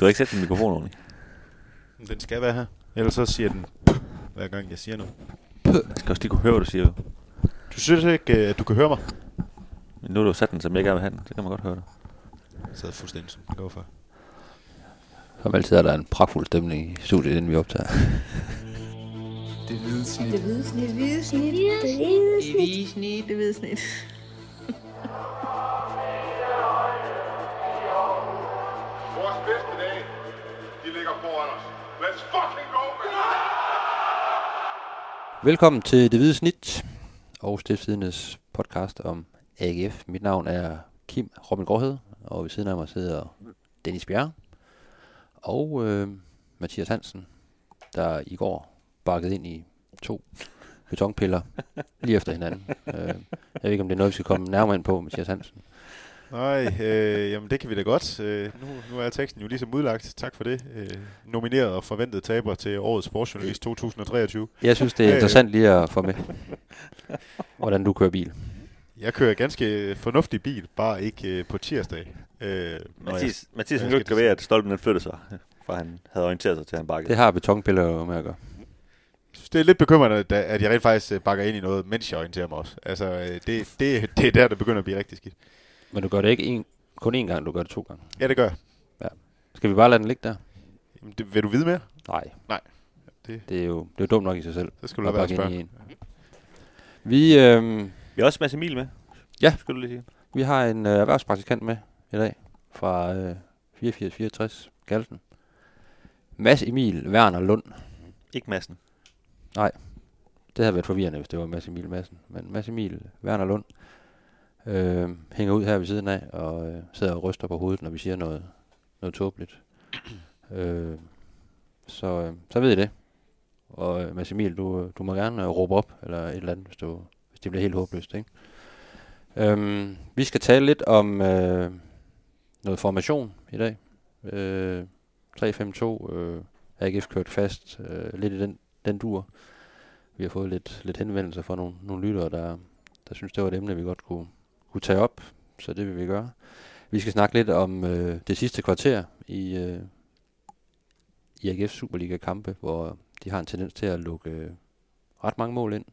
Du har ikke sat din mikrofon ordentligt. Den skal være her. Ellers så siger den, hver gang jeg siger noget. Jeg skal også lige kunne høre, hvad du siger. Du synes ikke, øh, at du kan høre mig? Men nu har du sat den, som jeg gerne vil have den. Så kan man godt høre det. Jeg sad fuldstændig som går for. Som altid er der en pragtfuld stemning i studiet, inden vi optager. Det hvide snit. Det hvide snit. Det hvide snit. Det hvide snit. hvide snit. Det hvide snit. foran os. Let's fucking go, man! Velkommen til Det Hvide Snit og Stiftsidens podcast om AGF. Mit navn er Kim Robin Gråhed, og ved siden af mig sidder Dennis Bjerre og øh, Mathias Hansen, der i går bakkede ind i to betonpiller lige efter hinanden. øh, jeg ved ikke, om det er noget, vi skal komme nærmere ind på, Mathias Hansen. Nej, øh, jamen det kan vi da godt. Øh, nu, nu er teksten jo ligesom udlagt. Tak for det. Øh, nomineret og forventet taber til årets sportsjournalist 2023. Jeg synes, det er Øh. interessant lige at få med, hvordan du kører bil. Jeg kører ganske fornuftig bil, bare ikke øh, på tirsdag. Øh, Mathias jeg han skal kan ved, at stolpen den flyttede sig. For han havde orienteret sig til, at han bakkede. Det har betonpiller jo med at gøre. Jeg synes, det er lidt bekymrende, at jeg rent faktisk øh, bakker ind i noget, mens jeg orienterer mig også. Altså, øh, det, det, det er der, det begynder at blive rigtig skidt. Men du gør det ikke en, kun én gang, du gør det to gange. Ja, det gør jeg. Skal vi bare lade den ligge der? Jamen, det, vil du vide mere? Nej. Nej. Det- Det er jo det er jo dumt nok i sig selv. Så skal du lade være at spørge. Vi, øh, Vi har også Mads Emil med. Ja. Skulle du lige sige. vi har en øh, erhvervspraktikant med i dag fra øh, 8464 Galten. Mads Emil Werner Lund. Ikke Madsen. Det havde været forvirrende, hvis det var Mads Emil Madsen. Men Mads Emil Werner Lund øh, hænger ud her ved siden af og øh, sidder og ryster på hovedet, når vi siger noget, noget tåbeligt. øh, så, øh, så ved I det. Og øh, Mads Emil, du, øh, du må gerne øh, råbe op, eller et eller andet, hvis, du, hvis det bliver helt håbløst. Ikke? Øhm, vi skal tale lidt om øh, noget formation i dag. Øh, 3-5-2, øh, AGF kørt fast, øh, lidt i den, den dur. Vi har fået lidt, lidt henvendelser fra nogle, nogle lyttere, der, der synes, det var et emne, vi godt kunne, kunne tage op. Så det vil vi gøre. Vi skal snakke lidt om øh, det sidste kvarter i, øh, i AGF Superliga-kampe, hvor de har en tendens til at lukke øh, ret mange mål ind.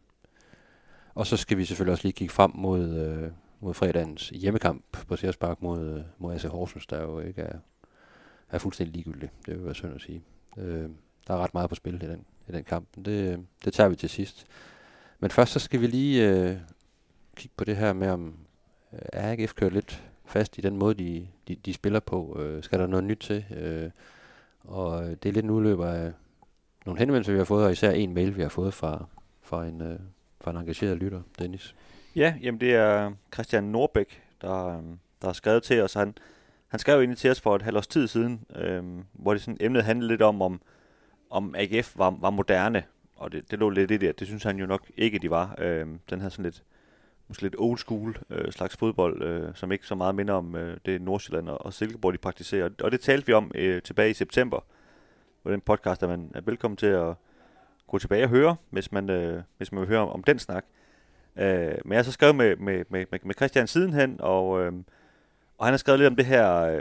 Og så skal vi selvfølgelig også lige kigge frem mod, øh, mod fredagens hjemmekamp på Sears mod, øh, mod AC Horsens, der jo ikke er, er fuldstændig ligegyldig. Det vil være synd at sige. Øh, der er ret meget på spil i den, i den kamp. Men Det, øh, det tager vi til sidst. Men først så skal vi lige øh, kigge på det her med, om Øh, er AGF kørt lidt fast i den måde, de, de, de spiller på. Øh, skal der noget nyt til? Øh, og øh, det er lidt en udløber af nogle henvendelser, vi har fået, og især en mail, vi har fået fra, fra, en, øh, fra en engageret lytter, Dennis. Ja, jamen det er Christian Norbæk, der, øh, der har skrevet til os. Han, han skrev egentlig til os for et halvt års tid siden, øh, hvor det sådan, emnet handlede lidt om, om, om AGF var, var moderne. Og det, det lå lidt i det, det synes han jo nok ikke, de var. Øh, den her sådan lidt, måske lidt old school øh, slags fodbold, øh, som ikke så meget minder om øh, det Nordsjælland og, og Silkeborg, de praktiserer. Og det talte vi om øh, tilbage i september, hvor den podcast, der man er velkommen til at gå tilbage og høre, hvis man, øh, hvis man vil høre om, om den snak. Øh, men jeg har så skrevet med, med, med, med- Christian sidenhen, og, øh, og han har skrevet lidt om det her, øh,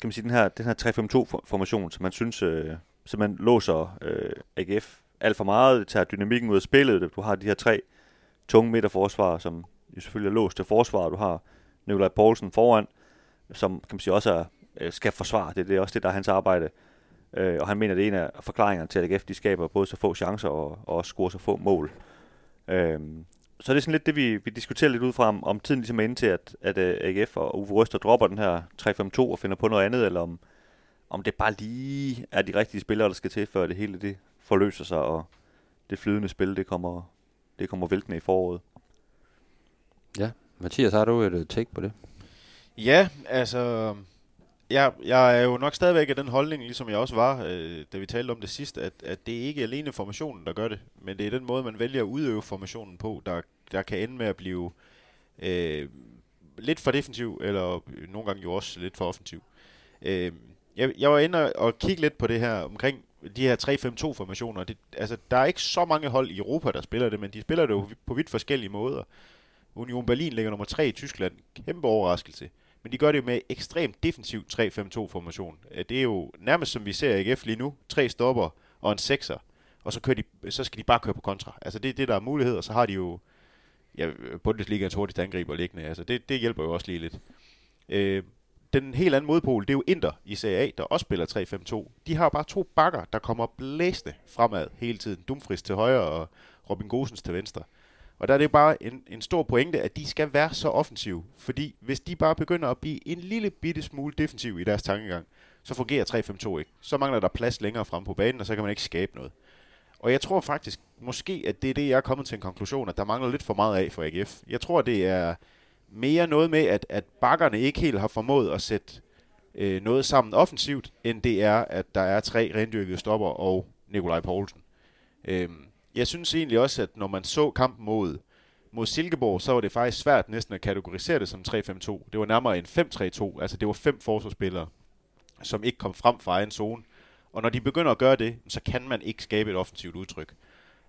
kan man sige, den her, den her 3-5-2-formation, som man synes, øh, som man låser øh, AGF alt for meget, det tager dynamikken ud af spillet, du har de her tre tunge midterforsvar, som selvfølgelig er låst til forsvar, du har Nikolaj Poulsen foran, som kan man sige også er, øh, skal forsvare, det, det er også det, der er hans arbejde, øh, og han mener, det er en af forklaringerne til, at AGF de skaber både så få chancer og, og også scorer så få mål. Øh, så det er sådan lidt det, vi, vi diskuterer lidt ud fra, om, om tiden ligesom er inde til, at, at øh, uh, AGF og Uwe Røster dropper den her 3-5-2 og finder på noget andet, eller om, om det bare lige er de rigtige spillere, der skal til, før det hele det forløser sig, og det flydende spil, det kommer, det kommer væltende i foråret. Ja, Mathias, har du et øh, take på det? Ja, altså... Jeg, jeg er jo nok stadigvæk af den holdning, ligesom jeg også var, øh, da vi talte om det sidst, at, at det ikke er alene formationen, der gør det, men det er den måde, man vælger at udøve formationen på, der, der kan ende med at blive øh, lidt for defensiv, eller nogle gange jo også lidt for offensiv. Øh, jeg, jeg var inde og kigge lidt på det her omkring de her 3-5-2-formationer. Det, altså, der er ikke så mange hold i Europa, der spiller det, men de spiller det jo på vidt forskellige måder. Union Berlin ligger nummer 3 i Tyskland. Kæmpe overraskelse. men de gør det med ekstremt defensiv 3-5-2-formation. Øh, det er jo nærmest som vi ser i AGF lige nu. Tre stopper og en sekser, og så, kører de, så skal de bare køre på kontra. Altså det er det, der er mulighed, og så har de jo ja, Bundesligaens hurtigste angriber liggende. Altså det, det hjælper jo også lige lidt. Øh, den helt anden modpol, det er jo Inter i Serie A, der også spiller 3-5-2. De har bare to bakker, der kommer blæsende fremad hele tiden. Dumfries til højre og Robin Gosens til venstre. Og der er det bare en, en stor pointe, at de skal være så offensive. Fordi hvis de bare begynder at blive en lille bitte smule defensiv i deres tankegang, så fungerer 3-5-2 ikke. Så mangler der plads længere frem på banen, og så kan man ikke skabe noget. Og jeg tror faktisk, måske at det er det, jeg er kommet til en konklusion, at der mangler lidt for meget af for AGF. Jeg tror, det er mere noget med, at, at bakkerne ikke helt har formået at sætte øh, noget sammen offensivt, end det er, at der er tre rendyrkede stopper og Nikolaj Poulsen. Øhm, jeg synes egentlig også, at når man så kampen mod, mod Silkeborg, så var det faktisk svært næsten at kategorisere det som 3-5-2. Det var nærmere en 5-3-2, altså det var fem forsvarsspillere, som ikke kom frem fra egen zone. Og når de begynder at gøre det, så kan man ikke skabe et offensivt udtryk.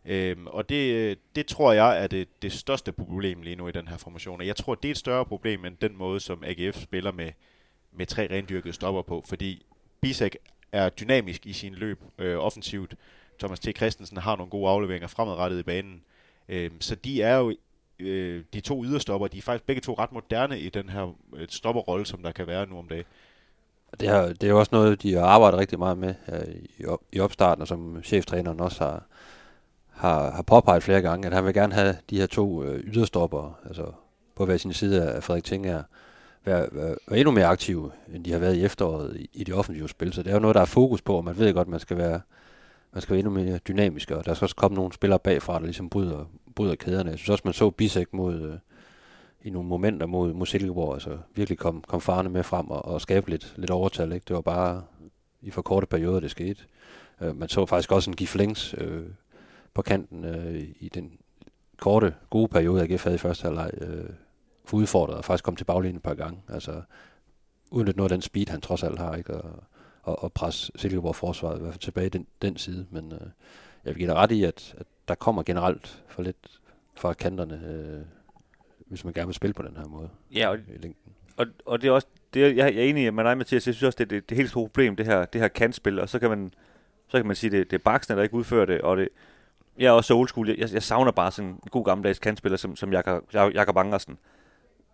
Øhm, og det, det tror jeg er det, det største problem lige nu i den her formation. Og jeg tror, det er et større problem end den måde, som AGF spiller med, med tre rendyrkede stopper på. Fordi Bisek er dynamisk i sin løb øh, offensivt. Thomas T. Christensen har nogle gode afleveringer fremadrettet i banen. Øhm, så de er jo øh, de to yderstopper, de er faktisk begge to ret moderne i den her øh, stopperrolle, som der kan være nu om dagen. Det, her, det er jo også noget, de har arbejdet rigtig meget med øh, i, op, i opstarten, og som cheftræneren også har, har, har påpeget flere gange, at han vil gerne have de her to øh, yderstopper, altså på hver sin side af Frederik Tinger, være, være, være endnu mere aktive, end de har været i efteråret i, i de offensive spil. Så det er jo noget, der er fokus på, og man ved godt, at man skal være, man skal være endnu mere dynamisk, og der skal også komme nogle spillere bagfra, der ligesom bryder, bryder kæderne. Jeg synes også, man så Bisek mod, øh, i nogle momenter mod, mod Silkeborg, altså virkelig kom, kom farne med frem og, og skabe lidt, lidt overtal. Ikke? Det var bare i for korte perioder, det skete. Øh, man så faktisk også en Giflings øh, på kanten øh, i den korte, gode periode, AGF havde i første halvleg, øh, udfordret og faktisk kom til baglinjen et par gange. Altså uden noget af den speed, han trods alt har, ikke? Og, og, og presse Silkeborg forsvaret i hvert fald tilbage den, den side. Men øh, jeg vil give dig ret i, at, at der kommer generelt for lidt fra kanterne, øh, hvis man gerne vil spille på den her måde Ja, og, i længden. og, og det er også, det er, jeg, jeg er enig med dig, Mathias, jeg synes også, det er det, det helt store problem, det her, det her kantspil, og så kan man, så kan man sige, det, det er Baksene, der ikke udfører det, og det, jeg er også så old school, jeg, jeg savner bare sådan en god gammeldags kantspiller, som, som Jakob, Jakob Angersen.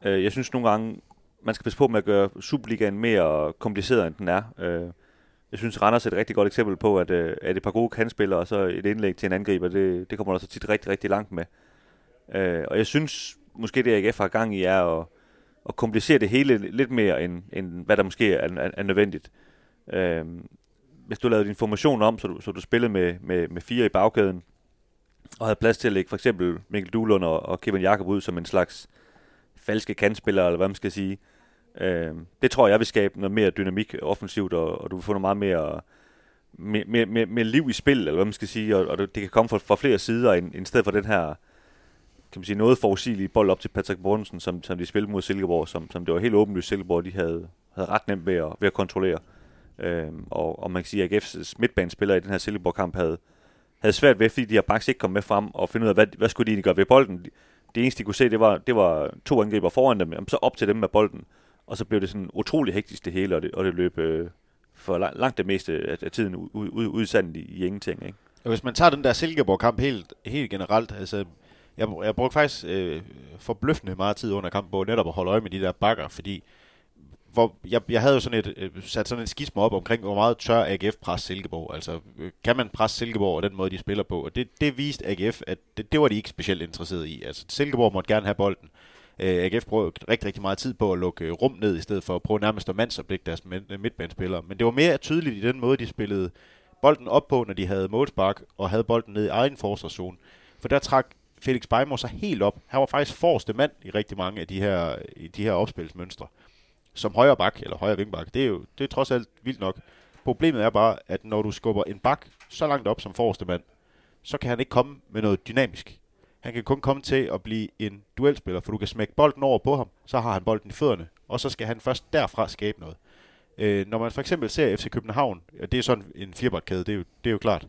Øh, jeg synes nogle gange, man skal passe på med at gøre Superligaen mere kompliceret, end den er. Øh, jeg synes, Randers er et rigtig godt eksempel på, at, øh, at et par gode kandspillere og så et indlæg til en angriber, det, det kommer der så tit rigtig, rigtig langt med. Øh, og jeg synes, måske det AGF har gang i, er at, at komplicere det hele lidt mere, end, end hvad der måske er, er, er nødvendigt. Øh, hvis du lavede din formation om, så du, så du spillede med, med, med fire i bagkæden, og havde plads til at lægge for eksempel Mikkel Duhlund og, og Kevin Jakob ud som en slags falske kantspillere, eller hvad man skal sige. Øh, det tror jeg vil skabe noget mere dynamik offensivt, og, og du vil få noget meget mere, mere, mere, mere, mere liv i spil, eller hvad man skal sige, og, og det kan komme fra, fra flere sider, end, end stedet for den her kan man sige, noget forudsigelige bold op til Patrick Borgensen, som, som de spillede mod Silkeborg, som, som det var helt åbenlyst Silkeborg, de havde, havde ret nemt ved at, ved at kontrollere. Øhm, og, og man kan sige, at AGF's midtbanespillere i den her Silkeborg-kamp havde, havde svært ved, fordi de her baks ikke kom med frem og finde ud af, hvad, hvad skulle de egentlig gøre ved bolden. Det eneste, de kunne se, det var, det var to angriber foran dem, så op til dem med bolden. Og så blev det sådan utrolig hektisk det hele, og det, og det løb øh, for langt, langt det meste af, af tiden ud, ud, udsandet i, i ingenting. Ikke? Og hvis man tager den der Silkeborg-kamp helt, helt generelt, altså, jeg, jeg brugte faktisk øh, forbløffende meget tid under kampen på netop at holde øje med de der bakker, fordi hvor jeg, jeg havde jo sådan et, øh, sat sådan en skisme op omkring, hvor meget tør AGF presse Silkeborg. Altså, øh, kan man presse Silkeborg og den måde, de spiller på? Og det, det viste AGF, at det, det var de ikke specielt interesseret i. Altså, Silkeborg måtte gerne have bolden. Øh, AGF brugte rigtig, rigtig meget tid på at lukke øh, rum ned, i stedet for at prøve nærmest at mandsopdække deres midtbanespillere. Men det var mere tydeligt i den måde, de spillede bolden op på, når de havde målspark og havde bolden ned i egen forsvarszone. For der trak Felix Beimor sig helt op. Han var faktisk forreste mand i rigtig mange af de her, i de her opspilsmønstre. Som højre bak, eller højre vingbak. Det er jo det er trods alt vildt nok. Problemet er bare, at når du skubber en bak så langt op som forreste mand, så kan han ikke komme med noget dynamisk. Han kan kun komme til at blive en duelspiller, for du kan smække bolden over på ham, så har han bolden i fødderne, og så skal han først derfra skabe noget. Øh, når man for eksempel ser FC København, og det er sådan en firebakkæde, det er, jo, det er jo klart.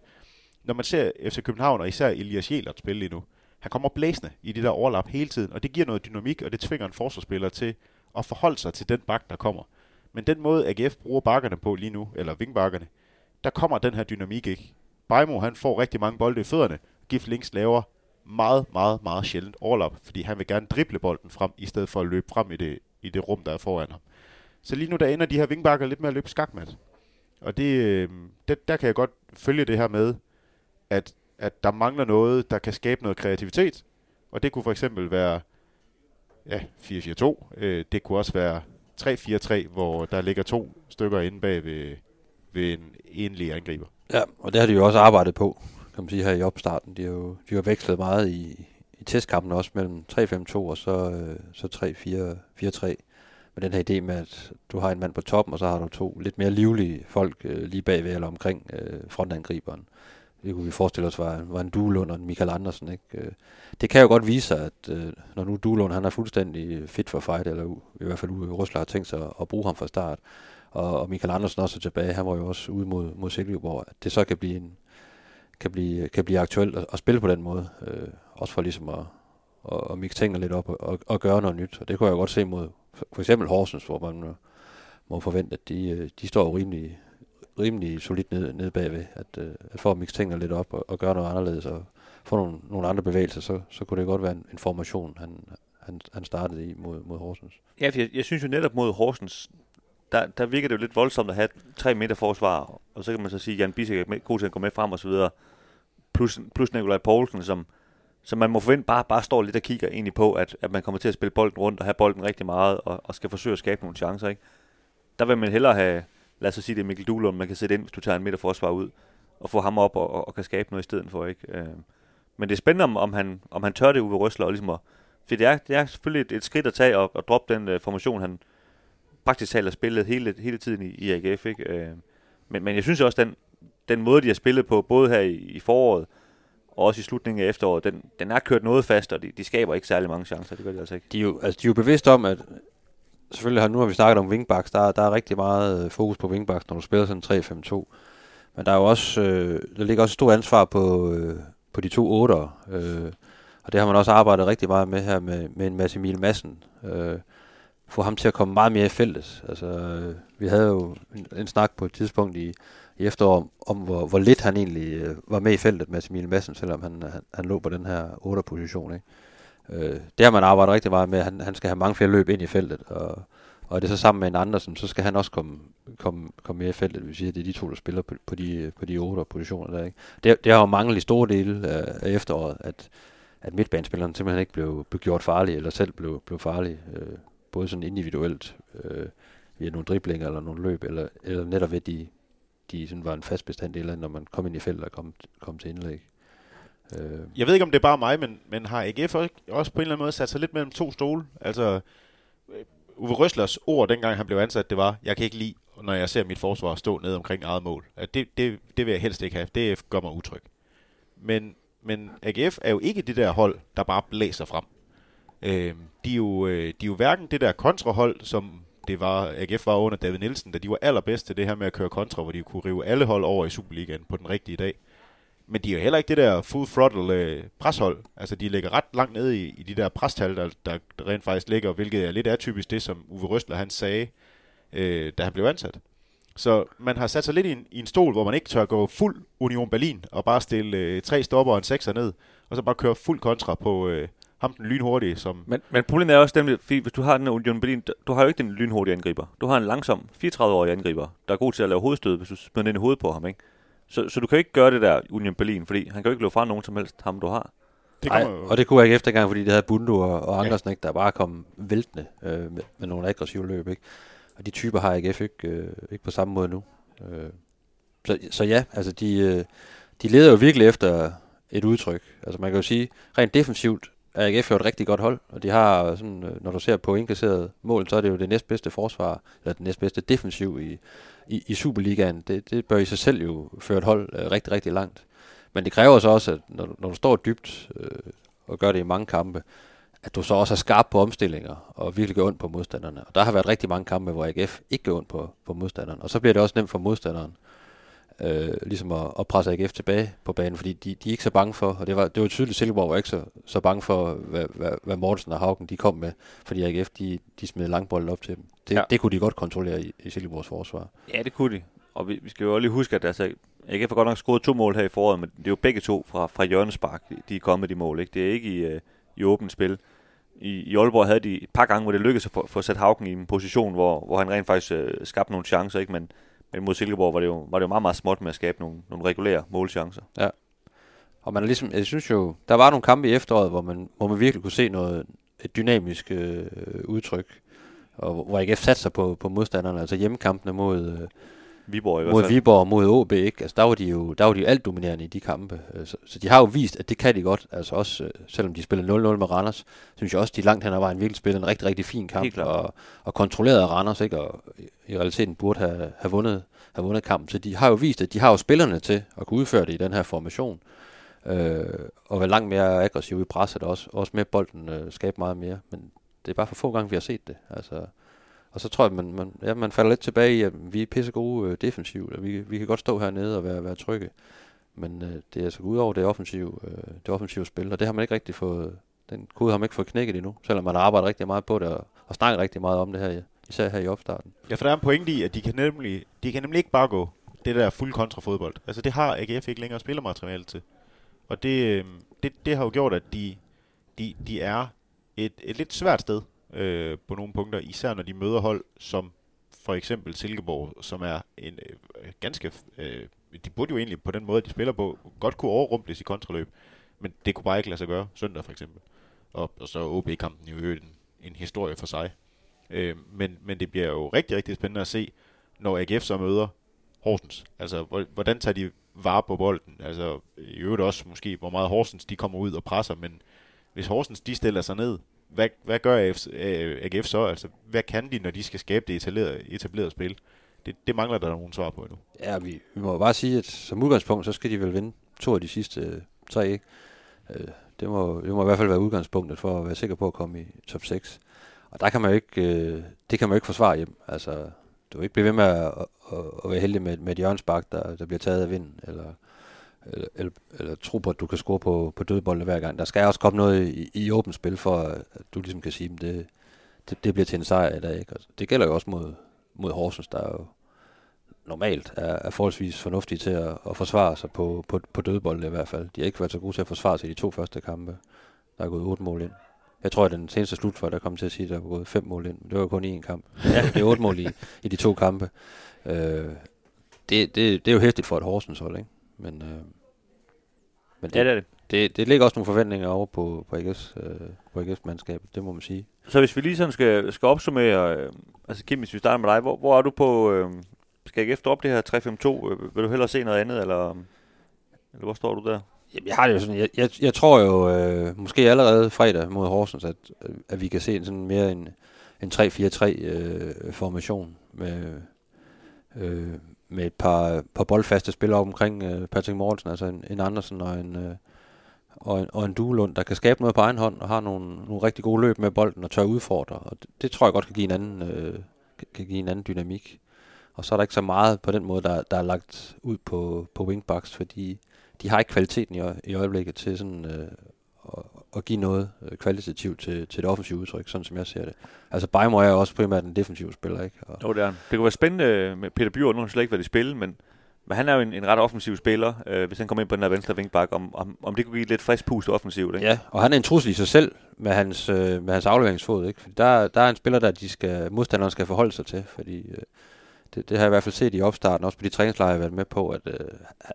Når man ser FC København, og især Elias Jelert spille lige nu, han kommer blæsende i det der overlap hele tiden, og det giver noget dynamik, og det tvinger en forsvarsspiller til og forholde sig til den bak, der kommer. Men den måde, AGF bruger bakkerne på lige nu, eller vingbakkerne, der kommer den her dynamik ikke. Bejmo, han får rigtig mange bolde i fødderne. Gift Links laver meget, meget, meget sjældent overlap, fordi han vil gerne drible bolden frem, i stedet for at løbe frem i det, i det rum, der er foran ham. Så lige nu, der ender de her vingbakker lidt med at løbe skakmat. Og det, øhm, det, der kan jeg godt følge det her med, at, at der mangler noget, der kan skabe noget kreativitet. Og det kunne for eksempel være ja, 4-4-2. Øh, det kunne også være 3-4-3, hvor der ligger to stykker inde bag ved, ved en enlig angriber. Ja, og det har de jo også arbejdet på, kan man sige, her i opstarten. De har jo de har vekslet meget i, i testkampen også mellem 3-5-2 og så, øh, så 3-4-3 med den her idé med, at du har en mand på toppen, og så har du to lidt mere livlige folk øh, lige bagved eller omkring øh, frontangriberen. Det kunne vi forestille os var, var en Duelund og en Michael Andersen. Ikke? Øh, det kan jo godt vise sig, at øh, når nu Duelund han er fuldstændig fit for fight, eller i hvert fald Rusland har tænkt sig at, bruge ham fra start, og, og Michael Andersen også er tilbage, han var jo også ude mod, mod Silkeborg, at det så kan blive, en, kan blive, kan blive aktuelt at, at spille på den måde. Øh, også for ligesom at, at, at mixe tingene lidt op og, og, og gøre noget nyt. Og det kunne jeg godt se mod for, eksempel Horsens, hvor man må, forvente, at de, øh, de står rimelig, rimelig solidt ned, ned bagved, at, øh, at for at mixe tingene lidt op og, og gøre noget anderledes og få nogle, nogle andre bevægelser, så, så kunne det godt være en, en formation, han, han, han startede i mod, mod Horsens. Ja, for jeg, jeg synes jo netop mod Horsens, der, der virker det jo lidt voldsomt at have tre meter forsvar, og så kan man så sige, at Jan Bissek er med, god til at gå med frem og så videre, plus, plus Nikolaj Poulsen, som, som man må forvente bare, bare står lidt og kigger egentlig på, at, at man kommer til at spille bolden rundt og have bolden rigtig meget, og, og skal forsøge at skabe nogle chancer, ikke? Der vil man hellere have, lad os så sige det er Mikkel Duhlund, man kan sætte ind, hvis du tager en meter forsvar ud, og få ham op og, og, og kan skabe noget i stedet for, ikke? Øh, men det er spændende, om, om, han, om han tør det Uwe Røsler, og ligesom at, for det er, det er selvfølgelig et, et skridt at tage og, og droppe den uh, formation, han praktisk talt har spillet hele, hele tiden i, i AGF, ikke? Øh, men, men jeg synes også, den, den måde, de har spillet på, både her i, i foråret, og også i slutningen af efteråret, den, den er kørt noget fast, og de, de skaber ikke særlig mange chancer, det gør de altså ikke. De er jo, altså, de er jo bevidste om, at selvfølgelig har nu har vi snakket om wingbacks, der, der er rigtig meget øh, fokus på wingbacks, når du spiller sådan 3-5-2. Men der er jo også, øh, der ligger også et stort ansvar på, øh, på de to otter, øh, og det har man også arbejdet rigtig meget med her med, med en masse Emil Madsen. Øh, få ham til at komme meget mere i feltet. Altså, øh, vi havde jo en, en snak på et tidspunkt i, i efteråret om, om hvor, hvor lidt han egentlig øh, var med i feltet med Emil Madsen, selvom han, han, han lå på den her 8'er-position. Ikke? Øh, det har man arbejdet rigtig meget med. Han, han skal have mange flere løb ind i feltet, og, og er det så sammen med en Andersen, så skal han også komme, komme, komme mere i feltet. Det vil det er de to, der spiller på, på de, på de otte positioner. Der, ikke? Det, det har jo manglet i store dele af, af efteråret, at, at midtbanespilleren simpelthen ikke blev, blev gjort farlig, eller selv blev, blev farlig. Øh, både sådan individuelt, øh, via nogle driblinger eller nogle løb, eller, eller netop ved, de, de sådan var en fast bestanddel, når man kom ind i feltet og kom, kom til indlæg. Øh. Jeg ved ikke, om det er bare mig, men, men har AGF også på en eller anden måde sat sig lidt mellem to stole? Altså, øh, Uwe Røslers ord, dengang han blev ansat, det var, jeg kan ikke lide, når jeg ser mit forsvar stå ned omkring eget mål. At det, det, det vil jeg helst ikke have. Det gør mig utryg. Men, men AGF er jo ikke det der hold, der bare blæser frem. Øh, de, er jo, øh, de er jo hverken det der kontrahold, som det var, AGF var under David Nielsen, da de var allerbedst til det her med at køre kontra, hvor de kunne rive alle hold over i Superligaen på den rigtige dag. Men de er jo heller ikke det der full throttle øh, preshold. Altså, de ligger ret langt nede i, i de der prestal, der, der rent faktisk ligger, hvilket er lidt atypisk det, som Uwe Røsler han sagde, øh, da han blev ansat. Så man har sat sig lidt i en, i en stol, hvor man ikke tør gå fuld Union Berlin og bare stille øh, tre stopper og en sekser ned, og så bare køre fuld kontra på, øh, ham den lynhurtige. Som men, men problemet er også, nemlig, fordi hvis du har den Union Berlin, du har jo ikke den lynhurtige angriber. Du har en langsom, 34-årig angriber, der er god til at lave hovedstød, hvis du smider den i hovedet på ham. Ikke? Så, så du kan ikke gøre det der Union Berlin, fordi han kan jo ikke løbe fra nogen som helst, ham du har. Det Ej, og det kunne jeg ikke eftergang, fordi det havde Bundu og, og Andersen, ja. ikke, der bare kom væltende øh, med, med nogle aggressive løb. Ikke? Og de typer har AGF ikke, øh, ikke på samme måde nu. Øh, så, så ja, altså de, øh, de leder jo virkelig efter et udtryk. Altså man kan jo sige, rent defensivt AGF er et rigtig godt hold, og de har, sådan, øh, når du ser på indkasseret mål, så er det jo det næstbedste forsvar, eller det næstbedste defensiv i, i, i Superligaen. Det, det bør i sig selv jo føre et hold øh, rigtig, rigtig langt. Men det kræver så også, at når, når du står dybt øh, og gør det i mange kampe, at du så også er skarp på omstillinger og virkelig gør ondt på modstanderne. Og der har været rigtig mange kampe, hvor AGF ikke gør ondt på, på modstanderen. Og så bliver det også nemt for modstanderen øh, ligesom at, at presse AGF tilbage på banen, fordi de, de er ikke så bange for, og det var, det var tydeligt, Silkeborg var ikke så, så bange for, hvad, hvad, hvad Mortensen og Haugen de kom med, fordi AGF de, de smed langbolden op til dem. Det, Ja. det kunne de godt kontrollere i, i Silkeborgs forsvar. Ja, det kunne de. Og vi, vi skal jo også lige huske, at altså, AGF har godt nok scoret to mål her i foråret, men det er jo begge to fra, fra hjørnespark, de- de er kommet de mål. Ikke? Det er ikke i, øh, i åbent spil. I, I Aalborg havde de et par gange, hvor det lykkedes at få, få sat Haugen i en position, hvor, hvor han rent faktisk øh, skabte nogle chancer, ikke? Men, men mod Silkeborg var det, jo, var det jo meget, meget småt med at skabe nogle, nogle regulære målchancer. Ja. Og man er ligesom, jeg synes jo, der var nogle kampe i efteråret, hvor man, hvor man virkelig kunne se noget, et dynamisk øh, udtryk, og hvor- hvor AGF satte sig på, på modstanderne, altså hjemmekampene mod, øh, Viborg i hvert mod fald. Viborg og mod OB, ikke? Altså, der var de jo, der var de jo alt dominerende i de kampe. Øh, Så, så de har jo vist, at det kan de godt. Altså også, øh, selvom de spiller 0-0 med Randers, synes jeg også, de langt hen ad vejen virkelig spillede en rigtig, rigtig fin kamp. Og, og kontrollerede Randers, ikke? Og i- realiteten burde have, have, vundet, have vundet kampen. Så de har jo vist, at de har jo spillerne til at kunne udføre det i den her formation. Øh, og være langt mere aggressiv i presset, og også, også med bolden øh, skabe meget mere. Men det er bare for få gange, vi har set det. Altså, og så tror jeg, man, man, ja, man falder lidt tilbage i, at vi er pisse gode øh, defensivt, og vi, vi kan godt stå hernede og være, være trygge. Men øh, det er altså ud over det offensive, øh, det offensive spil, og det har man ikke rigtig fået, den kode har man ikke fået knækket endnu, selvom man har arbejdet rigtig meget på det, og, og snakket rigtig meget om det her, især her i opstarten. Ja, for der er en pointe i, at de kan nemlig, de kan nemlig ikke bare gå det der fuld kontrafodbold. Altså det har AGF ikke længere spillermateriale til. Og det, øh, det, det har jo gjort, at de, de, de er et, et lidt svært sted øh, på nogle punkter, især når de møder hold som for eksempel Silkeborg, som er en øh, ganske... Øh, de burde jo egentlig på den måde, de spiller på, godt kunne overrumples i kontraløb, men det kunne bare ikke lade sig gøre søndag for eksempel. Og, og så OB-kampen i øvrigt en, en historie for sig. Øh, men, men det bliver jo rigtig, rigtig spændende at se, når AGF så møder Horsens. Altså, hvordan tager de vare på bolden? Altså, i øvrigt også måske, hvor meget Horsens de kommer ud og presser, men hvis Horsens de stiller sig ned, hvad, hvad gør AGF, AGF så? Altså, hvad kan de, når de skal skabe det etablerede, etablerede spil? Det, det mangler der nogle svar på endnu. Ja, vi, vi må bare sige, at som udgangspunkt, så skal de vel vinde to af de sidste øh, tre, ikke? Øh, det, må, det må i hvert fald være udgangspunktet for at være sikker på at komme i top 6. Og der kan man jo ikke, øh, det kan man jo ikke forsvare hjem. Altså, du vil ikke blive ved med at, at, at være heldig med, med et hjørnsbak, der, der bliver taget af vinden, eller, eller, eller, eller tro på, at du kan score på, på dødbolde hver gang. Der skal også komme noget i, i åbent spil, for at du ligesom kan sige, at det, det, det bliver til en sejr i dag. Ikke? Altså, det gælder jo også mod, mod Horsens, der er jo normalt er, er forholdsvis fornuftige til at, at forsvare sig på, på, på dødbolde i hvert fald. De har ikke været så gode til at forsvare sig i de to første kampe. Der er gået otte mål ind. Jeg tror, at den seneste slut for, der kom til at sige, at der er gået fem mål ind. Men det var jo kun i en kamp. Ja, det er otte mål i, i de to kampe. Øh, det, det, det er jo hæftigt for et Horsens hold, ikke? Men, øh, men det, Ja, det er det. det, det ligger også nogle forventninger over på, på AGF's, øh, på AGF's mandskab, det må man sige. Så hvis vi lige sådan skal, skal opsummere, øh, altså Kim, hvis vi starter med dig, hvor, hvor er du på, øh, skal AGF droppe det her 3-5-2? Øh, vil du hellere se noget andet, eller, eller hvor står du der? Jamen, jeg har det jo sådan, jeg, jeg, jeg tror jo øh, måske allerede fredag mod Horsens, at, at vi kan se en sådan mere en, en 3-4-3 øh, formation med, øh, med et par, par boldfaste spillere op omkring øh, Patrick Mortensen, altså en, en Andersen og en, øh, og en, og en Duelund, der kan skabe noget på egen hånd og har nogle, nogle rigtig gode løb med bolden og tør udfordre. Og det, det tror jeg godt kan give en anden, øh, kan- give en anden dynamik. Og så er der ikke så meget på den måde, der, der er lagt ud på, på wingbacks, fordi de har ikke kvaliteten i, i øjeblikket til sådan, øh, at, at give noget øh, kvalitativt til, til det offensive udtryk, sådan som jeg ser det. Altså Bejmo er også primært en defensiv spiller, ikke? Og, Jo, det er. Det kunne være spændende øh, med Peter Bjørn, nu har slet ikke været i spil, men, men han er jo en, en ret offensiv spiller, øh, hvis han kommer ind på den her venstre vinkbak, om, om, om det kunne give lidt frisk pust offensivt, ikke? ja, og han er en trussel i sig selv med hans, øh, med hans afleveringsfod, ikke? Fordi der, der er en spiller, der de skal, modstanderen skal forholde sig til, fordi øh, det, det har jeg i hvert fald set i opstarten, også på de træningslejre, jeg har været med på, at øh,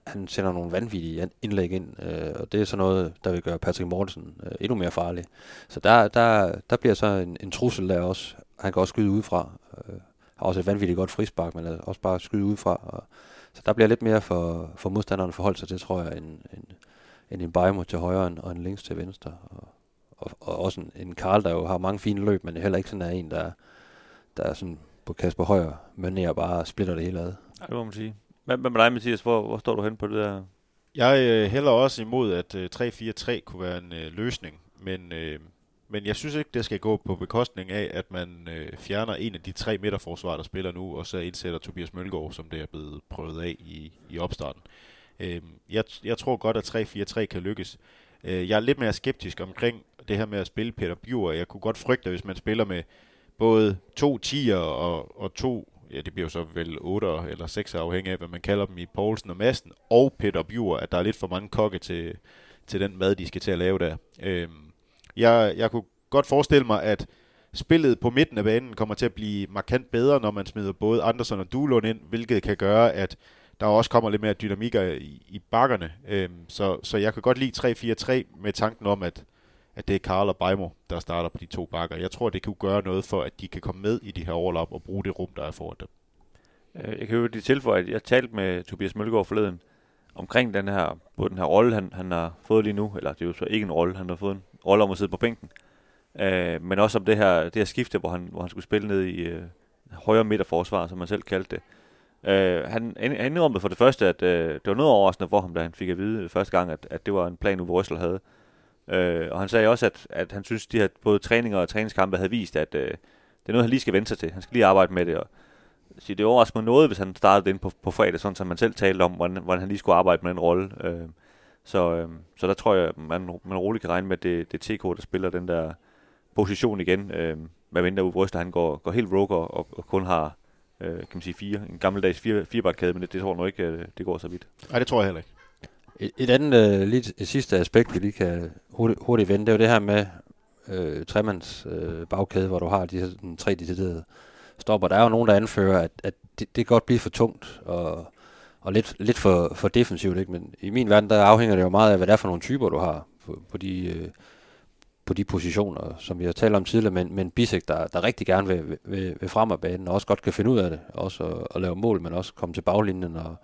han sender nogle vanvittige indlæg ind, øh, og det er sådan noget, der vil gøre Patrick Mortensen øh, endnu mere farlig. Så der, der, der bliver så en, en trussel der også. Han kan også skyde udefra. Øh, har også et vanvittigt godt frispark, men også bare skyde udefra. Og, så der bliver lidt mere for, for modstanderen forholdt sig til, tror jeg, end, en, en, en Bajmo til højre og en links til venstre. Og, og, og også en, en Karl, der jo har mange fine løb, men heller ikke sådan er en, der, der er sådan på Kasper Højer, men jeg bare splitter det hele ad. Ja, det må man sige. Hvad, med dig, Mathias? Hvor, hvor står du hen på det der? Jeg øh, hælder også imod, at øh, 3-4-3 kunne være en øh, løsning, men, øh, men jeg synes ikke, det skal gå på bekostning af, at man øh, fjerner en af de tre midterforsvar, der spiller nu, og så indsætter Tobias Mølgaard, som det er blevet prøvet af i, i opstarten. Øh, jeg, jeg tror godt, at 3-4-3 kan lykkes. Øh, jeg er lidt mere skeptisk omkring det her med at spille Peter Bjur. Jeg kunne godt frygte, hvis man spiller med både to 10'er og, og to, ja det bliver jo så vel 8 eller 6 afhængig af, hvad man kalder dem i Poulsen og Madsen, og Peter Bjur, at der er lidt for mange kokke til, til den mad, de skal til at lave der. Øh, jeg, jeg kunne godt forestille mig, at spillet på midten af banen kommer til at blive markant bedre, når man smider både Andersen og Duelund ind, hvilket kan gøre, at der også kommer lidt mere dynamik i, i bakkerne. Øhm, så, så jeg kan godt lide 3-4-3 med tanken om, at, at det er Karl og Bejmo, der starter på de to bakker. Jeg tror, det kan gøre noget for, at de kan komme med i de her overlap og bruge det rum, der er foran dem. Øh, jeg kan jo lige tilføje, at jeg talte med Tobias Mølgaard forleden omkring den her, på den her rolle, han, han har fået lige nu, eller det er jo så ikke en rolle, han har fået en rolle om at sidde på bænken, øh, men også om det her, det her skifte, hvor han, hvor han skulle spille ned i øh, højre midterforsvar, som man selv kaldte det. Øh, han, han indrømmede for det første, at øh, det var noget overraskende for ham, da han fik at vide første gang, at, at det var en plan, Uwe Røssel havde. Øh, og han sagde også, at, at han synes, at de her både træninger og træningskampe havde vist, at øh, det er noget, han lige skal vente sig til. Han skal lige arbejde med det, og så det overrasker mig noget, hvis han startede ind på, på fredag, sådan som man selv talte om, hvordan, hvordan han lige skulle arbejde med den rolle. Øh, så, øh, så der tror jeg, man, man roligt kan regne med, at det, det er TK, der spiller den der position igen. Øh, hvad mindre Uwe Røsler, han går, går helt rogue og, og kun har øh, kan man sige fire, en gammeldags fire, firebarkkæde, men det, det tror jeg nu ikke, øh, det går så vidt. Nej, det tror jeg heller ikke. Et, et andet, øh, lige et sidste aspekt, vi lige kan hurtigt, hurtigt vende, det er jo det her med øh, tremands øh, bagkæde, hvor du har de her den tre detaljerede stopper. Der er jo nogen, der anfører, at, at det, det kan godt blive for tungt og, og lidt, lidt for, for defensivt. Ikke? Men i min verden, der afhænger det jo meget af, hvad det er for nogle typer, du har på, på de... Øh, på de positioner, som vi har talt om tidligere, men, men Bisek, der, der rigtig gerne vil, vil, vil frem af banen, og også godt kan finde ud af det, også at, at lave mål, men også komme til baglinjen, og,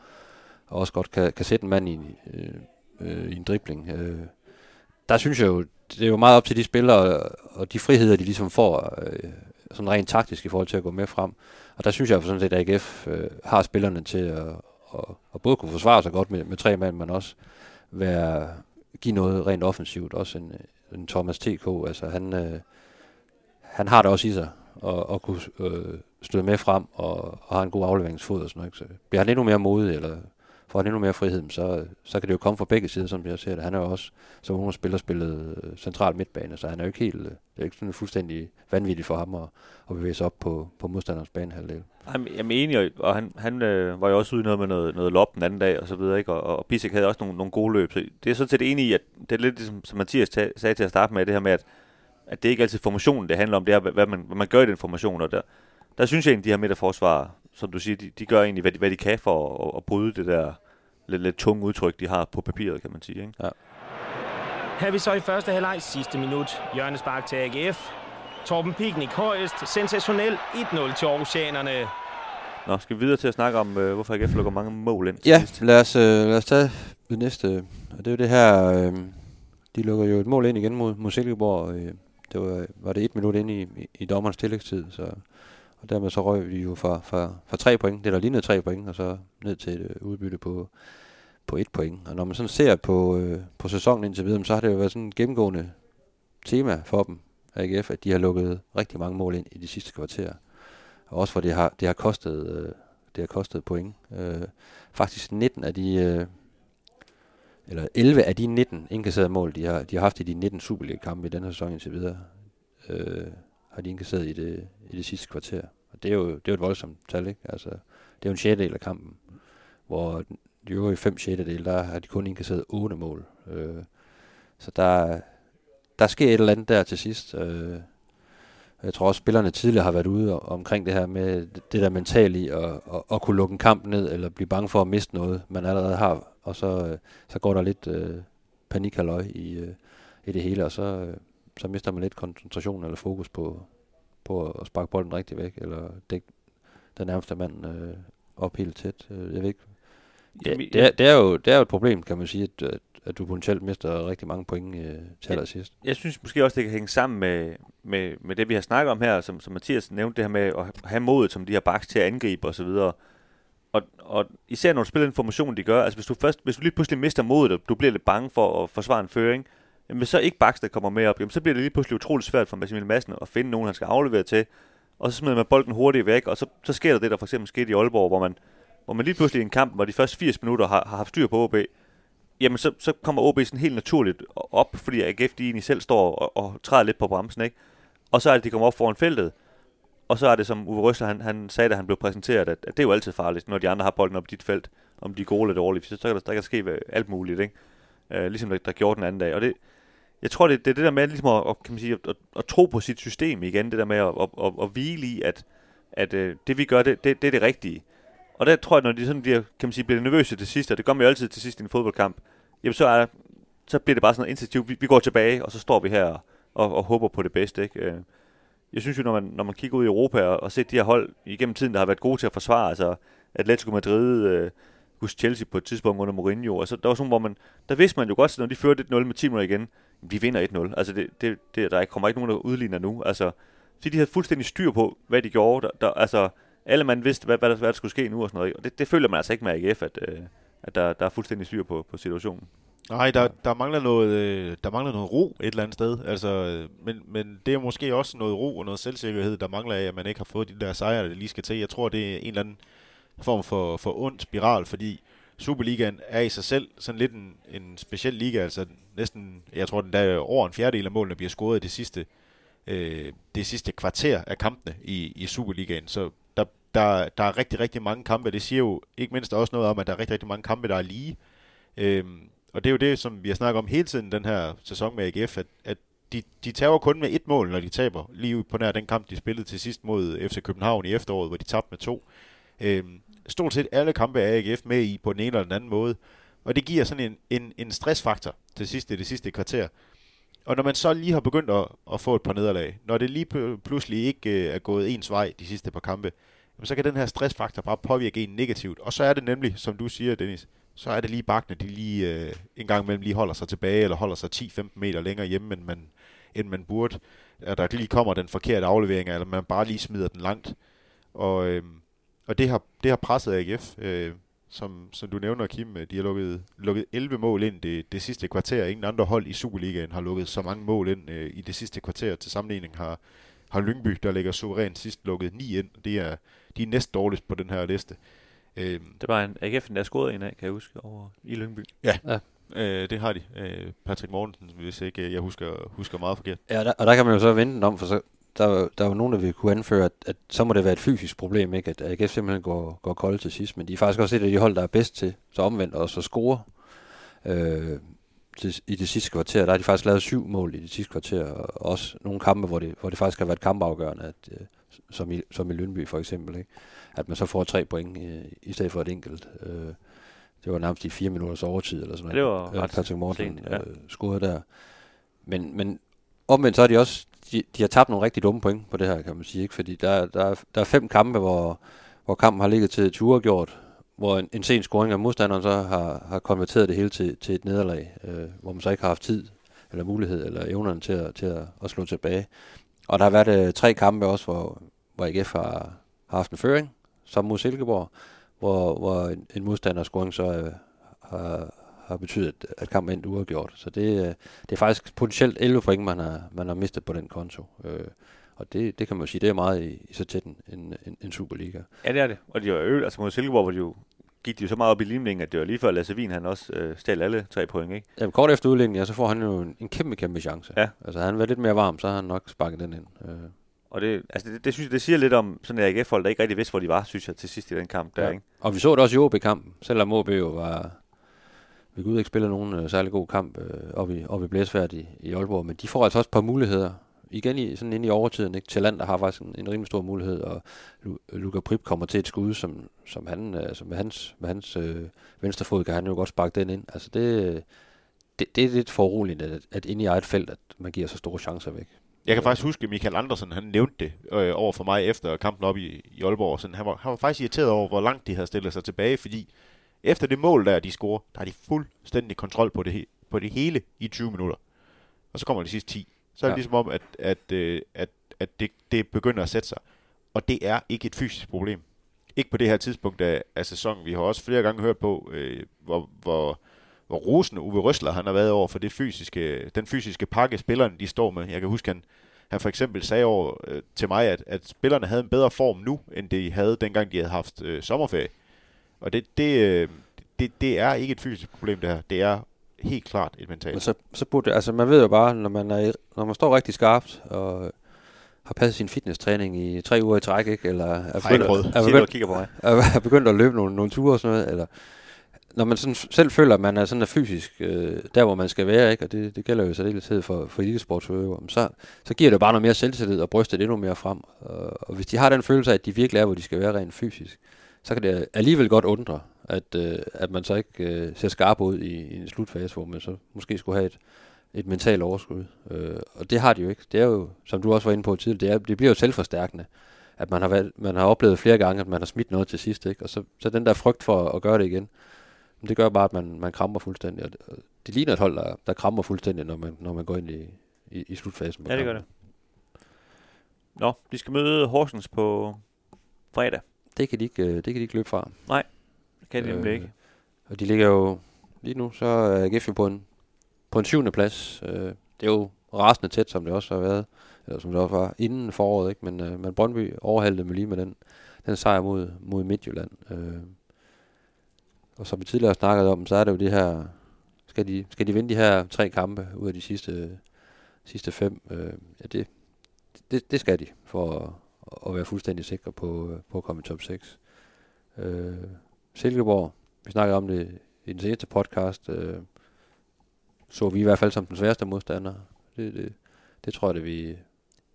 og også godt kan, kan sætte en mand i, øh, øh, i en dribling. Øh, der synes jeg jo, det er jo meget op til de spillere, og, de friheder, de ligesom får, øh, sådan rent taktisk i forhold til at gå med frem. Og der synes jeg for sådan set, at AGF øh, har spillerne til at, at, at både kunne forsvare sig godt med, med tre mand, men også være, give noget rent offensivt, også en, en Thomas TK, altså han, øh, han har det også i sig, at, at kunne øh, støde med frem, og, og har en god afleveringsfod og sådan noget. Så bliver han endnu mere modig, eller får han endnu mere frihed, så, så kan det jo komme fra begge sider, som jeg ser det. Han er jo også, som hun spiller, spillet øh, central midtbane, så han er jo ikke helt, øh, det er ikke sådan fuldstændig vanvittigt for ham at, at bevæge sig op på, på modstanderens banehalvdel. Jeg er enig, og han, han øh, var jo også ude i noget med noget, noget lop den anden dag, og så videre, ikke? Og, og Bisek havde også nogle, nogle gode løb. Så det er sådan set enig i, at det er lidt ligesom, som Mathias tag, sagde til at starte med, det her med, at, at det ikke altid formationen, det handler om, det er, hvad man, hvad man gør i den formation, og der, der synes jeg egentlig, de her midterforsvar, som du siger, de, de gør egentlig, hvad de, hvad de kan for at, at bryde det der lidt, lidt tunge udtryk, de har på papiret, kan man sige. Ikke? Ja. Her er vi så i første halvleg sidste minut. Hjørnespark til AGF. Torben Pignik højest. Sensationel 1-0 til Aarhusianerne. Nå, skal vi videre til at snakke om, øh, hvorfor AGF lukker mange mål ind til Ja, sidst? lad os, øh, lad os tage det næste. Og det er jo det her, øh, de lukker jo et mål ind igen mod, mod Silkeborg. Øh, det var, var det et minut ind i, i, i dommerens tillægstid, så, og dermed så røg vi jo fra, fra, fra tre point, det der lignede tre point, og så ned til et øh, udbytte på, på et point. Og når man sådan ser på, øh, på sæsonen indtil videre, så har det jo været sådan et gennemgående tema for dem, AGF, at de har lukket rigtig mange mål ind i de sidste kvarterer. Og også for det har, det har kostet, øh, det har kostet point. Øh, faktisk 19 af de, øh, eller 11 af de 19 indkasserede mål, de har, de har haft i de 19 Superliga-kampe i den her sæson indtil videre, øh, har de indkasseret i det, i det sidste kvarter. Og det er jo, det er jo et voldsomt tal, ikke? Altså, det er jo en sjettedel af kampen, hvor de øvrige fem sjettedel, der har de kun indkasseret otte mål. Øh, så der, der sker et eller andet der til sidst. Øh, jeg tror også, spillerne tidligere har været ude omkring det her med det der mentale i at, at, at kunne lukke en kamp ned, eller blive bange for at miste noget, man allerede har. Og så, øh, så går der lidt øh, panikhalløj i, øh, i det hele, og så, øh, så mister man lidt koncentration eller fokus på, på at sparke bolden rigtig væk, eller dække den nærmeste mand øh, op helt tæt. Øh, jeg ved ikke. Det, Jamen, det, er, det, er jo, det er jo et problem, kan man sige, at, at, at du potentielt mister rigtig mange point øh, til allersidst. jeg synes måske også, det kan hænge sammen med, med, med det, vi har snakket om her, som, som Mathias nævnte, det her med at have modet, som de har baks til at angribe osv. Og, og, og især når du spiller den formation, de gør, altså hvis du, først, hvis du lige pludselig mister modet, og du bliver lidt bange for at forsvare en føring, jamen, så ikke Baxter kommer med op, jamen, så bliver det lige pludselig utroligt svært for Massimilian Madsen at finde nogen, han skal aflevere til, og så smider man bolden hurtigt væk, og så, så sker der det, der for eksempel skete i Aalborg, hvor man, hvor man lige pludselig i en kamp, hvor de første 80 minutter har, har haft styr på OB, jamen så, så kommer OB sådan helt naturligt op, fordi AGF de egentlig selv står og, og træder lidt på bremsen, ikke? Og så er det, de kommer op foran feltet, og så er det, som Uwe Røsler, han, han sagde, da han blev præsenteret, at, at det er jo altid farligt, når de andre har bolden op i dit felt, om de er gode eller dårlige, så, så kan der, der kan ske alt muligt, ikke? Øh, ligesom der, der gjorde den anden dag. Og det, jeg tror, det, det er det der med ligesom at, at, kan man sige, at, at, at tro på sit system igen, det der med at, at, at, at hvile i, at, at uh, det vi gør, det, det, det er det rigtige. Og der tror jeg, når de sådan bliver, kan man sige, bliver nervøse til sidst, og det gør man jo altid til sidst i en fodboldkamp, jamen så, er, så bliver det bare sådan noget instinktivt. Vi, vi går tilbage, og så står vi her og, og, og håber på det bedste. Ikke? Øh, jeg synes jo, når man, når man kigger ud i Europa og, og ser de her hold igennem tiden, der har været gode til at forsvare, altså Atletico Madrid, øh, hos Chelsea på et tidspunkt under Mourinho, altså der var sådan, hvor man, der vidste man jo godt, når de førte 1-0 med 10 minutter igen, vi vinder 1-0. Altså, det, det, det, der kommer ikke nogen, der udligner nu. Altså, fordi de havde fuldstændig styr på, hvad de gjorde. Der, der, altså, alle man vidste, hvad, hvad, der, hvad der skulle ske nu og sådan noget. Og det, det føler man altså ikke med AGF, at, øh, at der, der er fuldstændig styr på, på situationen. Nej, der, der, mangler noget, øh, der mangler noget ro et eller andet sted. Altså, men, men det er måske også noget ro og noget selvsikkerhed, der mangler af, at man ikke har fået de der sejre, der lige skal til. Jeg tror, det er en eller anden form for, for ond spiral, fordi Superligaen er i sig selv sådan lidt en, en speciel liga. Altså næsten, jeg tror, den der over en fjerdedel af målene bliver scoret i det sidste, øh, det sidste kvarter af kampene i, i Superligaen. Så der, der, er rigtig, rigtig mange kampe. Det siger jo ikke mindst også noget om, at der er rigtig, rigtig mange kampe, der er lige. Øhm, og det er jo det, som vi har snakket om hele tiden den her sæson med AGF, at, at de, de tager kun med et mål, når de taber. Lige på nær den kamp, de spillede til sidst mod FC København i efteråret, hvor de tabte med to. Øhm, stort set alle kampe er AGF med i på den ene eller den anden måde. Og det giver sådan en, en, en stressfaktor til sidst i det sidste kvarter. Og når man så lige har begyndt at, at få et par nederlag, når det lige pludselig ikke øh, er gået ens vej de sidste par kampe, så kan den her stressfaktor bare påvirke en negativt. Og så er det nemlig, som du siger, Dennis, så er det lige bakkene, de lige øh, en gang imellem lige holder sig tilbage, eller holder sig 10-15 meter længere hjemme, end man, end man burde. At der lige kommer den forkerte aflevering, eller man bare lige smider den langt. Og, øh, og det, har, det har presset AGF, øh, som, som du nævner, Kim. Øh, de har lukket, lukket 11 mål ind det, det sidste kvarter. Ingen andre hold i Superligaen har lukket så mange mål ind øh, i det sidste kvarter. Til sammenligning har, har Lyngby, der ligger suverænt sidst, lukket 9 ind. Det er, de er næst dårligst på den her liste. Øhm, det var en AGF, der scorede en af, kan jeg huske, over i Lyngby. Ja, ja. Øh, det har de. Øh, Patrick Mortensen, hvis ikke øh, jeg husker, husker meget forkert. Ja, der, og der kan man jo så vente om, for så, der, der er jo nogen, der vil kunne anføre, at, at så må det være et fysisk problem, ikke? at AGF simpelthen går, går kold til sidst, men de er faktisk også et af de hold, der er bedst til, så omvendt også at score. Øh, til, i det sidste kvarter, der har de faktisk lavet syv mål i det sidste kvarter, og også nogle kampe, hvor det, hvor det faktisk har været kampafgørende, at, øh, som, i, som i Lyndby for eksempel, ikke? at man så får tre point i, i stedet for et enkelt. Øh, det var nærmest i fire minutters overtid, eller sådan noget. Det var ret Patrick Morten ja. øh, scorede der. Men, men omvendt så er de også, de, de har tabt nogle rigtig dumme point på det her, kan man sige, ikke? fordi der, der, der er fem kampe, hvor, hvor kampen har ligget til et gjort, hvor en, en sen scoring af modstanderen så har, har konverteret det hele til, til et nederlag, øh, hvor man så ikke har haft tid, eller mulighed, eller evnerne til at, til at, at slå tilbage. Og der har været øh, tre kampe også, hvor, hvor AGF har, har haft en føring, som mod Silkeborg, hvor, hvor en, en modstanders scoring så øh, har, har betydet, at kampen endte uafgjort. Så det, øh, det er faktisk potentielt 11 point, man har, man har mistet på den konto. Øh, og det, det kan man jo sige, det er meget i, i så tæt en, en, en Superliga. Ja, det er det. Og de var øl, altså mod Silkeborg, hvor de jo gik de jo så meget op i limningen, at det var lige før Lasse Wien, han også øh, stjal alle tre point, ikke? Ja, kort efter udlægningen, ja, så får han jo en, en kæmpe, kæmpe chance. Ja. Altså, han var lidt mere varm, så har han nok sparket den ind. Øh. Og det, altså det, det, synes jeg, det siger lidt om sådan en AGF-hold, der ikke rigtig vidste, hvor de var, synes jeg, til sidst i den kamp der, ja. ikke? Og vi så det også i OB-kampen, selvom OB jo var... Vi kunne ikke spille nogen uh, særlig god kamp uh, oppe i, op i Blæsfærd i, i Aalborg, men de får altså også et par muligheder. Igen i, sådan inde i overtiden, ikke? der har faktisk en, en rimelig stor mulighed, og Luka Prip kommer til et skud, som, som han, altså med hans, med hans øh, venstre fod kan han jo godt sparke den ind. Altså det, det, det er lidt foruroligende, at, at inde i eget felt, at man giver så store chancer væk. Jeg kan faktisk huske, at Michael Andersen han nævnte det øh, over for mig efter kampen op i, i Aalborg. Sådan, han, var, han var faktisk irriteret over, hvor langt de havde stillet sig tilbage, fordi efter det mål, der de scorer, der har de fuldstændig kontrol på det, på det hele i 20 minutter. Og så kommer de sidste 10. Så er det ja. ligesom om, at, at, øh, at, at det, det begynder at sætte sig. Og det er ikke et fysisk problem. Ikke på det her tidspunkt af, af sæsonen. Vi har også flere gange hørt på, øh, hvor, hvor, hvor rosende Uwe Røsler han har været over for det fysiske, den fysiske pakke, spillerne de står med. Jeg kan huske, han, han for eksempel sagde over øh, til mig, at, at spillerne havde en bedre form nu, end de havde dengang de havde haft øh, sommerferie. Og det, det, øh, det, det er ikke et fysisk problem, det her. Det er helt klart et mentalt. Men så, så burde altså man ved jo bare, når man, er, når man står rigtig skarpt, og har passet sin fitnesstræning i tre uger i træk, ikke? eller er ikke råd. er begyndt, kigger på mig. er, begyndt at løbe nogle, nogle ture og sådan noget, eller når man sådan selv føler, at man er sådan er fysisk øh, der, hvor man skal være, ikke? og det, det gælder jo i særdeleshed for, for elitesportsudøvere, så, så giver det bare noget mere selvtillid og brystet endnu mere frem. Og, og hvis de har den følelse af, at de virkelig er, hvor de skal være rent fysisk, så kan det alligevel godt undre, at, øh, at man så ikke øh, ser skarp ud i, i en slutfase, hvor man så måske skulle have et, et mentalt overskud. Øh, og det har de jo ikke. Det er jo, som du også var inde på tidligere, det, er, det bliver jo selvforstærkende. At man har, valgt, man har oplevet flere gange, at man har smidt noget til sidst. Ikke? Og så, så den der frygt for at gøre det igen, men det gør bare, at man, man kramper fuldstændig. Og det, ligner et hold, der, der kramper fuldstændig, når man, når man går ind i, i, i slutfasen. på Ja, det gør det. Nå, de skal møde Horsens på fredag. Det kan de ikke, øh, det kan de ikke løbe fra. Det kan de nemlig ikke. Og de ligger jo, lige nu, så er AGF jo på en, på en syvende plads. Øh, det er jo rasende tæt, som det også har været, eller som det også var inden foråret, ikke? Men, øh, men Brøndby overhalte med lige med den, den sejr mod, mod Midtjylland. Øh, og som vi tidligere har snakket om, så er det jo det her, skal de, skal de vinde de her tre kampe ud af de sidste, sidste fem? Øh, ja, det, det, det skal de, for at, at være fuldstændig sikre på, øh, på at komme i top 6. Øh, Silkeborg, vi snakkede om det i den seneste podcast, øh, så vi i hvert fald som den sværeste modstander. Det, det, det tror jeg, det vi,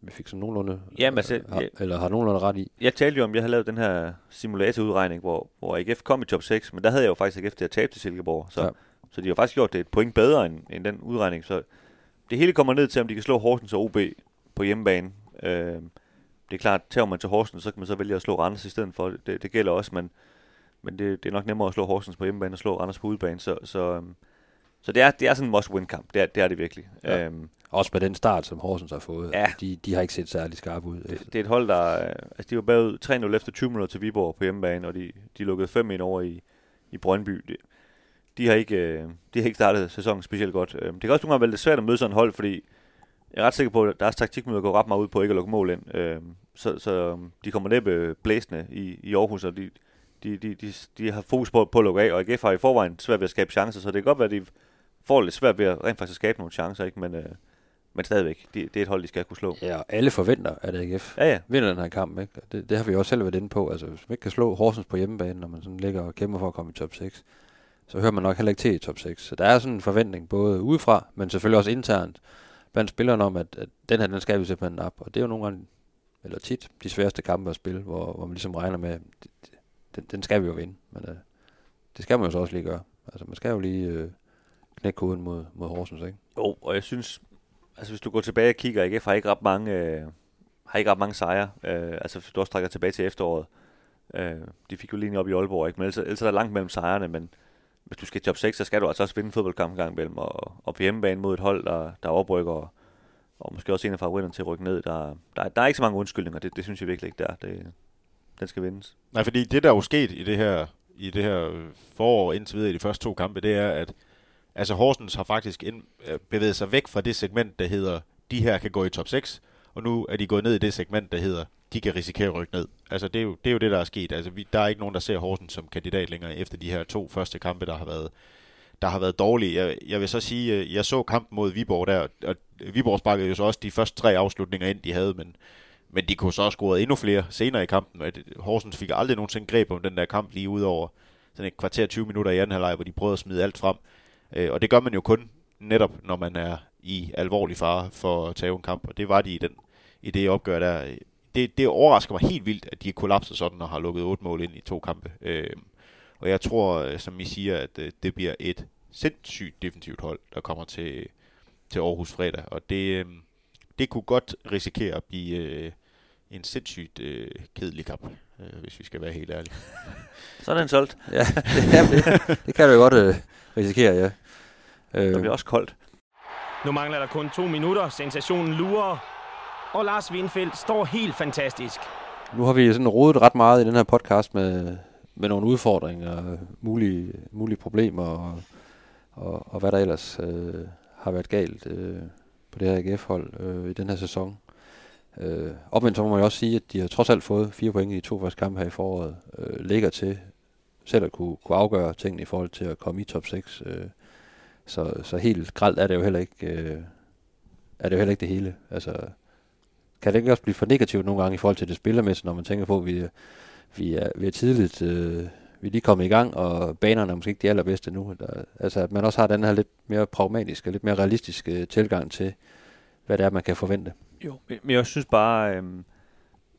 vi fik sådan nogenlunde, Jamen, altså, har, ja. eller har nogenlunde ret i. Jeg talte jo om, jeg havde lavet den her simulatorudregning, hvor, hvor AGF kom i top 6, men der havde jeg jo faktisk AGF til at tabe til Silkeborg. Så, Ja. ja. så de har faktisk gjort det et point bedre end, end den udregning. Så det hele kommer ned til, om de kan slå Horsens og OB på hjemmebane. Øh, det er klart, tager man til Horsens, så kan man så vælge at slå Randers i stedet for. Det, det gælder også, men, men det, det er nok nemmere at slå Horsens på hjemmebane og slå Randers på udebane. Så, så, øhm, så det, er, det er sådan en must-win-kamp. Det er, det er det virkelig. Ja. Øhm, Også med den start, som Horsens har fået. Ja. De, de har ikke set særlig skarpe ud. det, det er et hold, der... øh, Altså, de var bagud 3-0 efter 20 minutter til Viborg på hjemmebane, og de, de lukkede 5-1 over i, i Brøndby. De, de, har ikke, øh, de har ikke startet sæsonen specielt godt. Øh, Det kan også nogle gange være lidt svært at møde sådan et hold, fordi jeg er ret sikker på, at deres taktikmøder går ret meget ud på ikke at lukke mål ind. Øh, Så, så øhm, de kommer næppe blæsende i, i Aarhus, og de, de, de, de, de har fokus på, på at lukke af, og AGF har i forvejen svært ved at skabe chancer, så det kan godt være, at de får lidt svært ved at rent faktisk skabe nogle chancer, ikke? Men, øh, men stadigvæk, det, det er et hold, de skal kunne slå. Ja, og alle forventer, at AGF Ja, ja. vinder den her kamp. Ikke? Det, det har vi jo også selv været inde på. Altså, hvis man ikke kan slå Horsens på hjemmebane, når man sådan ligger og kæmper for at komme i top 6, så hører man nok heller ikke til i top 6. Så der er sådan en forventning, både udefra, men selvfølgelig også internt, blandt spillerne om, at, at den her, den skal vi simpelthen op. Og det er jo nogle gange, eller tit, de sværeste kampe at spille, hvor, hvor man ligesom regner med, det- den, den skal vi jo vinde. Men øh, det skal man jo så også lige gøre. Altså, man skal jo lige øh, knække koden mod, mod Horsens, ikke? Jo, og jeg synes, altså hvis du går tilbage og kigger, ikke, har ikke ret mange, øh, har ikke ret mange sejre. Øh, altså hvis du også trækker tilbage til efteråret. Øh, de fik jo lige op i Aalborg, ikke? men ellers, ellers er der langt mellem sejrene, men hvis du skal til top 6, så skal du altså også vinde en fodboldkamp gang imellem, og, og på hjemmebane mod et hold, der, der overbrygger, og, og måske også en af favoritterne til at rykke ned. Der, der, der er ikke så mange undskyldninger, det, det synes jeg virkelig ikke, der. Det, den skal vindes. Nej, fordi det, der er jo sket i det her, i det her forår indtil videre i de første to kampe, det er, at altså Horsens har faktisk ind, øh, bevæget sig væk fra det segment, der hedder, de her kan gå i top 6, og nu er de gået ned i det segment, der hedder, de kan risikere at rykke ned. Altså det er jo det, er jo det der er sket. Altså vi, der er ikke nogen, der ser Horsens som kandidat længere efter de her to første kampe, der har været der har været dårlige. Jeg, jeg vil så sige, øh, jeg så kampen mod Viborg der, og Viborg sparkede jo så også de første tre afslutninger ind, de havde, men men de kunne så også score endnu flere senere i kampen. At Horsens fik aldrig nogensinde greb om den der kamp lige ud over sådan et kvarter 20 minutter i anden halvleg, hvor de prøvede at smide alt frem. Øh, og det gør man jo kun netop, når man er i alvorlig fare for at tage en kamp. Og det var de i, den, i det opgør der. Det, det overrasker mig helt vildt, at de kollapser sådan og har lukket otte mål ind i to kampe. Øh, og jeg tror, øh, som I siger, at øh, det bliver et sindssygt defensivt hold, der kommer til, til Aarhus fredag. Og det, øh, det kunne godt risikere at blive øh, en sindssygt øh, kedelig kamp, øh, hvis vi skal være helt ærlige. Så er den solgt. Ja, det, det, det kan du jo godt øh, risikere, ja. Øh, Det bliver også koldt. Nu mangler der kun to minutter. Sensationen lurer. Og Lars Windfeldt står helt fantastisk. Nu har vi sådan rodet ret meget i den her podcast med, med nogle udfordringer, mulige, mulige problemer og, og, og hvad der ellers øh, har været galt øh, på det her AGF-hold øh, i den her sæson. Øh, omvendt så må man jo også sige, at de har trods alt fået fire point i de to første kampe her i foråret. Øh, ligger til selv at kunne, kunne afgøre tingene i forhold til at komme i top 6. Øh, så, så helt gralt er det jo heller ikke, øh, er det jo heller ikke det hele. Altså, kan det ikke også blive for negativt nogle gange i forhold til det spillermæssige, når man tænker på, at vi, vi, er, vi er tidligt, øh, vi er lige kommet i gang, og banerne er måske ikke de allerbedste nu. Der, altså, at man også har den her lidt mere pragmatiske, lidt mere realistiske øh, tilgang til, hvad det er, man kan forvente. Jo, men jeg synes bare, øh,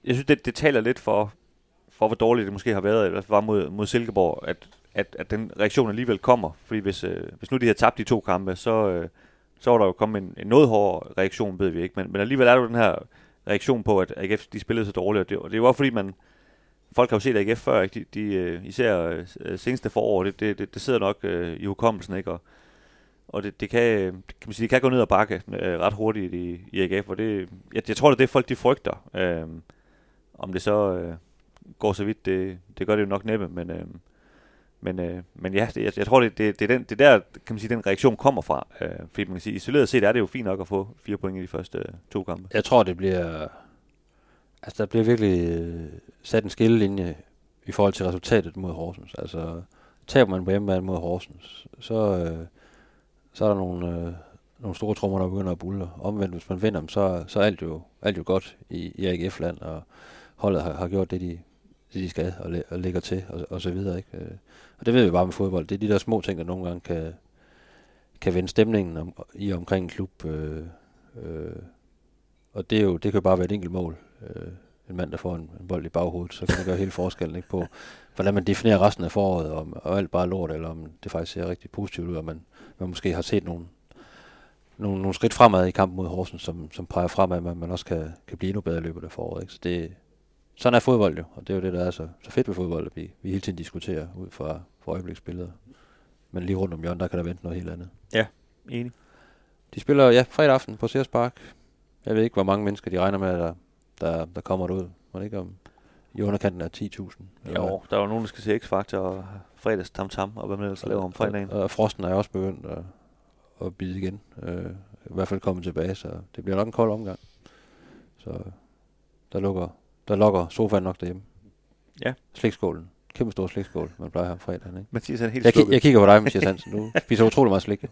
jeg synes, det, det taler lidt for, for hvor dårligt det måske har været, eller var mod, mod Silkeborg, at, at, at den reaktion alligevel kommer. Fordi hvis, øh, hvis nu de har tabt de to kampe, så, øh, så var der jo kommet en, en noget hårdere reaktion, ved vi ikke. Men, men alligevel er der jo den her reaktion på, at AGF de spillede så dårligt. Og det, og det var fordi, man, folk har jo set AGF før, ikke? De, de, øh, især øh, seneste forår, det, det, det, det sidder nok øh, i hukommelsen, ikke? Og, og det, det kan, øh, kan man sige, det kan gå ned og bakke øh, ret hurtigt i, i AGF, og det, jeg, jeg tror, det er det, folk de frygter. Øh, om det så øh, går så vidt, det, det gør det jo nok næppe, men, øh, men, øh, men ja, det, jeg, jeg tror, det, det, det, er den, det der, kan man sige, den reaktion kommer fra. Øh, fordi man kan sige, isoleret set er det jo fint nok at få fire point i de første øh, to kampe. Jeg tror, det bliver... Altså, der bliver virkelig øh, sat en skillelinje i forhold til resultatet mod Horsens. Altså, taber man på hjemmebane mod Horsens, så, øh, så er der nogle, øh, nogle store trommer, der begynder at bulle. Omvendt, hvis man vinder dem, så, så er alt jo, alt jo godt i, i AGF-land, og holdet har, har gjort det, de, det, de skal, og, og ligger til, og, og så videre. Ikke? Øh, og det ved vi bare med fodbold. Det er de der små ting, der nogle gange kan, kan vende stemningen om, i omkring en klub. Øh, øh, og det, er jo, det kan jo bare være et enkelt mål. Øh, en mand, der får en, en bold i baghovedet, så kan det gøre hele forskellen ikke, på, hvordan man definerer resten af foråret, om, og alt bare lort, eller om det faktisk ser rigtig positivt ud, og man, man måske har set nogle, nogle, nogle skridt fremad i kampen mod Horsens, som, som peger fremad, at man også kan, kan blive endnu bedre i løbet af foråret. Ikke? Så det, sådan er fodbold jo, og det er jo det, der er så, så fedt ved fodbold, at vi, vi hele tiden diskuterer ud fra, fra øjebliksbilleder. Men lige rundt om hjørnet, der kan der vente noget helt andet. Ja, enig. De spiller, ja, fredag aften på Sears Park. Jeg ved ikke, hvor mange mennesker de regner med, der, der, der kommer derud. Må det ikke om i underkanten af 10.000? Jo, der er jo nogen, der skal se X-Factor og fredags tam tam, og hvad man ellers laver om fredagen. Og, og frosten er også begyndt at, at bide igen. Øh, I hvert fald kommet tilbage, så det bliver nok en kold omgang. Så der lukker, der lukker sofaen nok derhjemme. Ja. Slikskålen. Kæmpe stor slikskål, man plejer her fredag. Ikke? Mathias er helt Jeg, slukket. jeg kigger på dig, Mathias Hansen. Du spiser utrolig meget slik.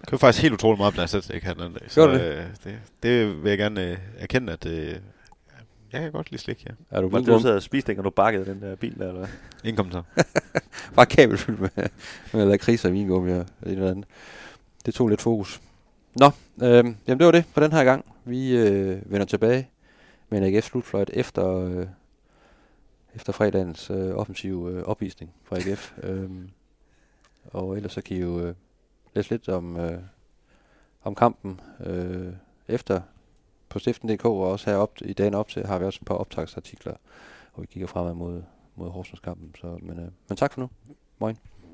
Det var faktisk helt utroligt meget blandt andet ikke her den anden dag. Så, øh, det, det vil jeg gerne øh, erkende, at øh, jeg kan godt lide slik, ja. Er du Var det, du sad og spiste, ikke, når du bakkede den der bil, der, eller hvad? Ingen kommentar. Bare kabel fyldt med, med lakrids og vingummi og et eller andet. Det tog lidt fokus. Nå, øh, jamen det var det for den her gang. Vi øh, vender tilbage med en AGF-slutfløjt efter, øh, efter fredagens øh, offensive øh, opvisning fra AGF. øhm, og ellers så kan I jo øh, læse lidt om, øh, om kampen øh, efter på stiften.dk og også herop i dagen op til har vi også et par optagsartikler, hvor vi kigger fremad mod, mod Horsens kampen. Så, men, øh, men tak for nu. Moin.